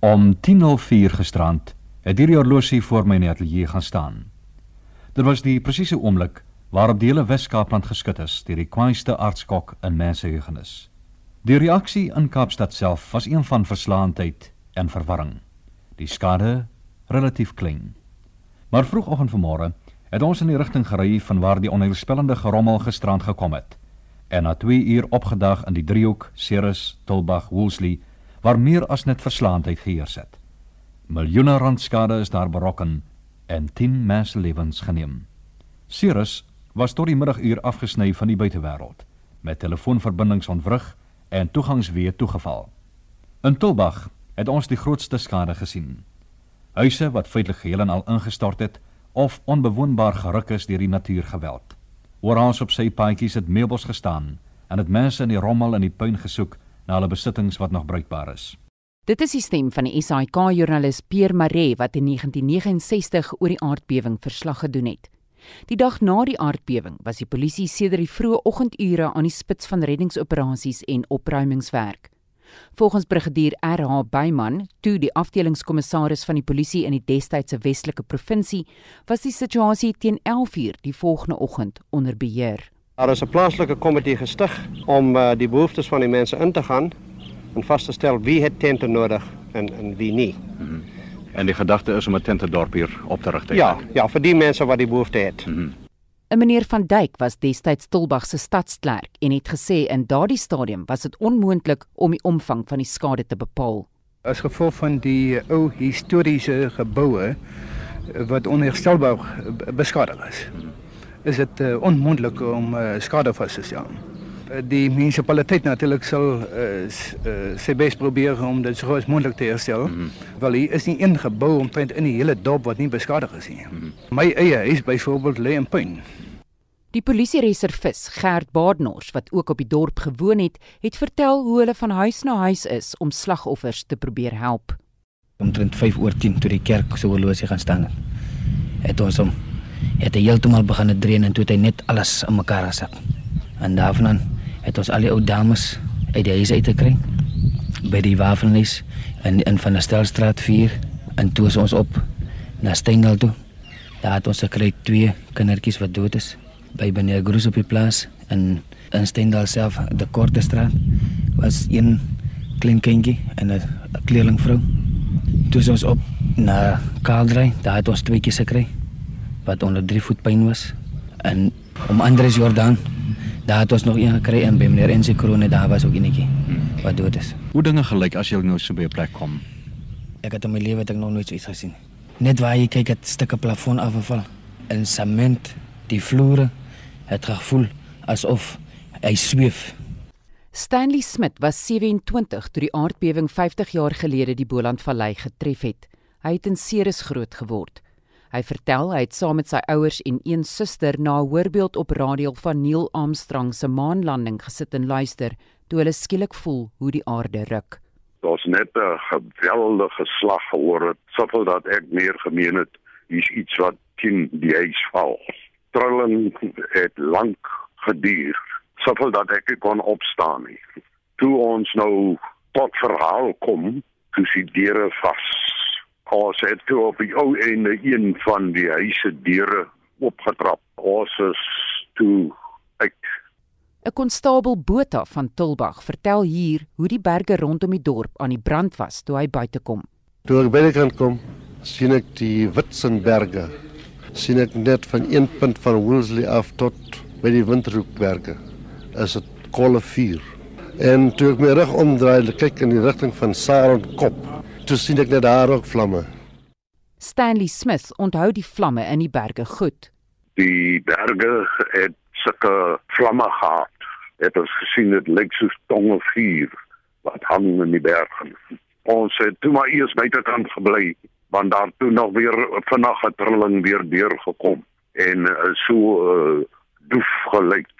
Om 10:04 gisterand het hierdie horlosie voor my in die ateljee gaan staan. Dit was die presiese oomblik waarop die hele Wes-Kaapland geskud is deur die kwaaiste aardskok in mensgeheugenis. Die reaksie in Kaapstad self was een van verslaandheid en verwarring. Die skade relatief klein. Maar vroegoggend vanmôre het ons in die rigting gery van waar die onheilspellende gerommel gisterand gekom het en na 2 uur opgedag in die driehoek Ceres, Tulbag, Woolsley waar meer as net verslaandheid geheers het. Miljoene rand skade is daar berokken en 10 menslewens geneem. Ceres was tot die middaguur afgesny van die buitewêreld met telefoonverbindings ontwrig en toegangsweë toegeval. In Tulbag het ons die grootste skade gesien. Huise wat feitelik geheel en al ingestort het of onbewoonbaar geruk is deur die natuurgeweld. Oral op sy paadjies het meubels gestaan en het mense in die rommel en die puin gesoek na hulle besittings wat nog bruikbaar is. Dit is die stem van die SAK-joernalis Pierre Maree wat in 1969 oor die aardbewing verslag gedoen het. Die dag na die aardbewing was die polisie sedert die vroeë oggendure aan die spits van reddingsoperasies en opruimingswerk. Volgens brigadier RH Beyman, toe die afdelingskommissaris van die polisie in die destydse Westelike provinsie, was die situasie teen 11:00 die volgende oggend onder beheer. Daar is 'n plaaslike komitee gestig om uh, die behoeftes van die mense in te gaan en vas te stel wie het tente nodig en en wie nie. Mm -hmm. En die gedagte is om 'n tentedorp hier op te rig. Ja, ja, vir die mense wat die behoefte het. Mm -hmm. 'n Meneer van Duyk was destyds Stilbag se stadsklerk en het gesê in daardie stadium was dit onmoontlik om die omvang van die skade te bepaal. As gevolg van die ou historiese geboue wat onherstelbaar beskadig is. Is dit uh, onmoontlik om uh, skade vas te stel. Uh, die munisipaliteit natuurlik sal uh, uh, sy bes probeer om dit so goed moontlik te herstel. Mm -hmm. Wel hier is nie een gebou omtrent in die hele dorp wat nie beskadig is nie. Mm -hmm. My eie huis byvoorbeeld lê in puin. Die polisiereservis Gert Baardnors wat ook op die dorp gewoon het, het vertel hoe hulle van huis na huis is om slagoffers te probeer help. Omtrent 5 oor 10 toe die kerk se horlosie gaan staan het. Het ons om het hy heeltemal begin drein en toe het hy net alles in mekaar gesak. En daarvan het ons al die dames uit die huis uit die wafelhuis in in van der Stelstraat 4 en toe is ons op na Stengel toe. Daar het ons gekry twee kindertjies wat dood is by Beneer Groes op die plaas en in Stendal self die korte straat was een klein kindjie en 'n kleerlingvrou. Toe is ons op na Kaaldrey, daar het ons tweeetjies gekry wat onder 3 voet pyn was en om Andres Jordan daar het ons nog een gekry en by meneer Ensie Krone daar was ook enetjie wat dood is. Hoe dinge gelyk as jy nou so by 'n plek kom? Ek het in my lewe nog nooit so iets gesien. Net waar jy kyk het stukke plafon afgeval en sement die vloere het gevoel asof hy sweef. Stanley Smith was 27 toe die aardbewing 50 jaar gelede die Bolandvallei getref het. Hy het in Ceres groot geword. Hy vertel hy het saam met sy ouers en een suster na 'n hoorbeeld op radio van Neil Armstrong se maanlanding gesit en luister toe hulle skielik voel hoe die aarde ruk. Daar's net 'n geweldige slag gehoor het, soveel dat ek meer gemeen het hier's iets wat teen die huis val. Trilling het lank geduur, soveel dat ek kon opstaan nie. Toe ons nou tot verhaal kom, toe sy deure vas Ons het toe op die ou einde een van die huise deure opgetrap. Ons is toe uit. 'n Konstabel Botha van Tulbag vertel hier hoe die berge rondom die dorp aan die brand was toe hy buite kom. Toe ek by die kant kom, sien ek die Witsenberge. sien ek net van een punt van Woolsley af tot by die Windhoekberge. Is dit kolle vuur. En toe ek my rug omdraai, kyk in die rigting van Saronkop toe sien ek net daar ook vlamme. Stanley Smith onthou die vlamme in die berge goed. Die berge het sulke vlamme gehad. Het ons gesien dit lyk soos tonge vuur wat hang in die berge. Ons het toe maar eers buitekant gebly want daar toe nog weer vanaand 'n trilling weer deur gekom en uh, so uh, doef gelyk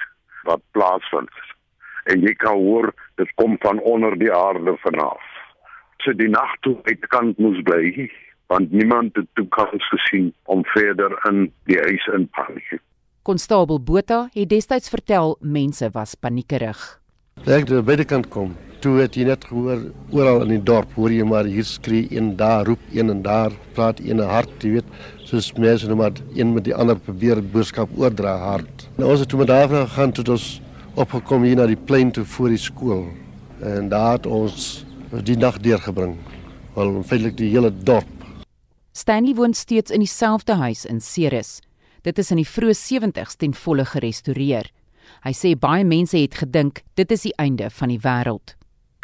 wat plaasvind. En jy kan hoor dit kom van onder die aarde vanaf se die nag toe uitkant moes bly want niemand het toe kans gesien om verder in die huis in te gaan. Konstabel Botha het destyds vertel mense was paniekerig. Ek het by die kant kom. Toe het jy net gehoor oral in die dorp hoor jy maar hier skree een daar roep een en daar praat een hard, jy weet, soos mense nou maar een met die ander probeer boodskap oordra hard. Nou ons het toe met daar gegaan toe ons opgekom hier na die plein toe voor die skool en daar het ons die nag deurgebring. Wel feitelik die hele dorp. Stanley woon steeds in dieselfde huis in Ceres. Dit is in die vroeë 70's ten volle gerestoreer. Hy sê baie mense het gedink dit is die einde van die wêreld.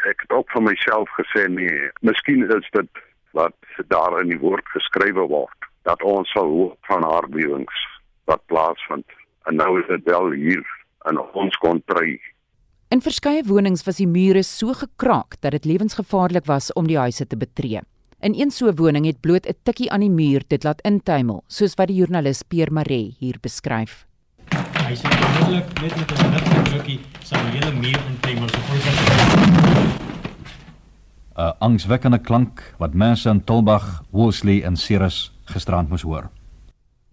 Ek het ook vir myself gesê nee, miskien is dit wat daar in die woord geskrywe word dat ons sal hoor van aardbewings wat plaasvind. En nou is dit wel hier in ons kontry. In verskeie wonings was die mure so gekraak dat dit lewensgevaarlik was om die huise te betree. In een so 'n woning het bloot 'n tikkie aan die muur dit laat intuimel, soos wat die joernalis Pierre Maree hier beskryf. Hy sê onmiddellik net met 'n ligte drukkie sal die hele muur intuimel so voor sy 'n Angswekkende klank wat mense in Tulbag, Wolseley en Ceres gisterand moes hoor.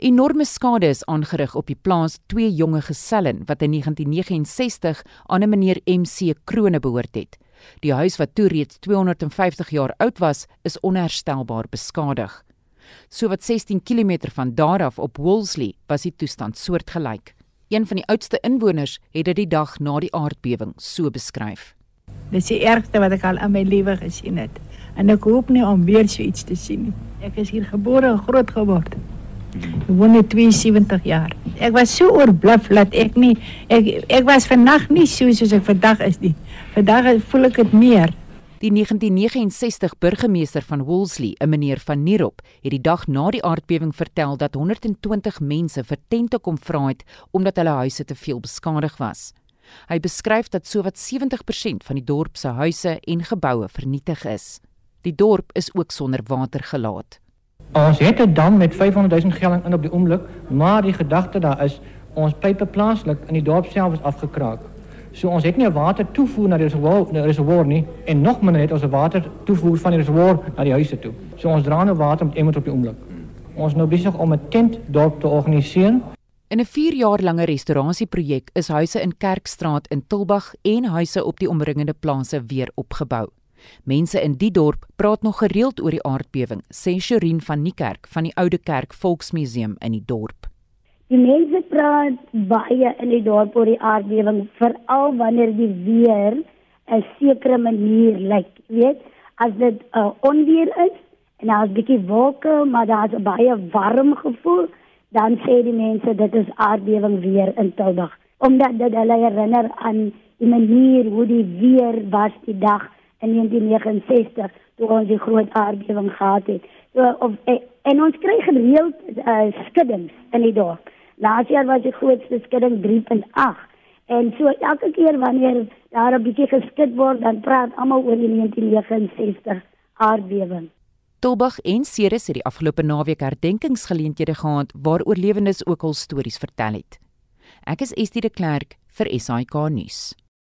Enorme skade is aangerig op die plaas twee jonge gesellen wat in 1969 aan 'n meneer MC Krone behoort het. Die huis wat toe reeds 250 jaar oud was, is onherstelbaar beskadig. So wat 16 km van daar af op Wolseley was die toestand soortgelyk. Een van die oudste inwoners het dit die dag na die aardbewing so beskryf. Dit is die ergste wat ek al in my lewe gesien het. En ek hoop nie om weer so iets te sien nie. Ek is hier gebore en groot geword. Ek woon net 72 jaar. Ek was so oorbluf dat ek nie ek ek was vannag nie so soos ek vandag is nie. Vandag voel ek dit meer. Die 1969 burgemeester van Wolseley, 'n meneer van Nierop, het die dag na die aardbewing vertel dat 120 mense vir tente kom vra het omdat hulle huise te veel beskadig was. Hy beskryf dat sowat 70% van die dorp se huise en geboue vernietig is. Die dorp is ook sonder water gelaat. Ons het 'n dam met 500 000 gelling in op die oomblik, maar die gedagte daar is ons pype plaaslik in die dorp self is afgekraak. So ons het nie water toevoer na die reservoir, na die reservoir nie en nog minder het ons water toevoer van die reservoir na die huise toe. So ons dra nou water met emmers op die oomblik. Ons is nou besig om 'n tent dorp te organiseer. In 'n 4 jaar lange restaurasieprojek is huise in Kerkstraat in Tulbag en huise op die omringende plase weer opgebou. Mense in die dorp praat nog gereeld oor die aardbewing, sê Sherin van Niekerk van die Oude Kerk Volksmuseum in die dorp. Die mense praat baie in die dorp oor die aardbewing, veral wanneer die weer 'n sekere manier lyk. Weet, as dit 'n uh, onweer is en daar's 'n bietjie wolke, maar daar's 'n baie warm gevoel, dan sê die mense dit is aardbewing weer in Tilburg, omdat dit hulle herinner aan die manier hoe die weer was die dag in 1969 toe ons die groot aardbewing gehad het. So of eh, en ons kry gereeld uh, skuddings in die dorp. Laas jaar was die grootste skudding 3.8 en so elke keer wanneer daar 'n bietjie geskud word, dan praat almal oor die 1969 aardbewing. Tulbag en Ceres het die afgelope naweek herdenkingsgeleenthede gehad waar oorlewendes ook hul stories vertel het. Ek is Estie de Klerk vir SAK nuus.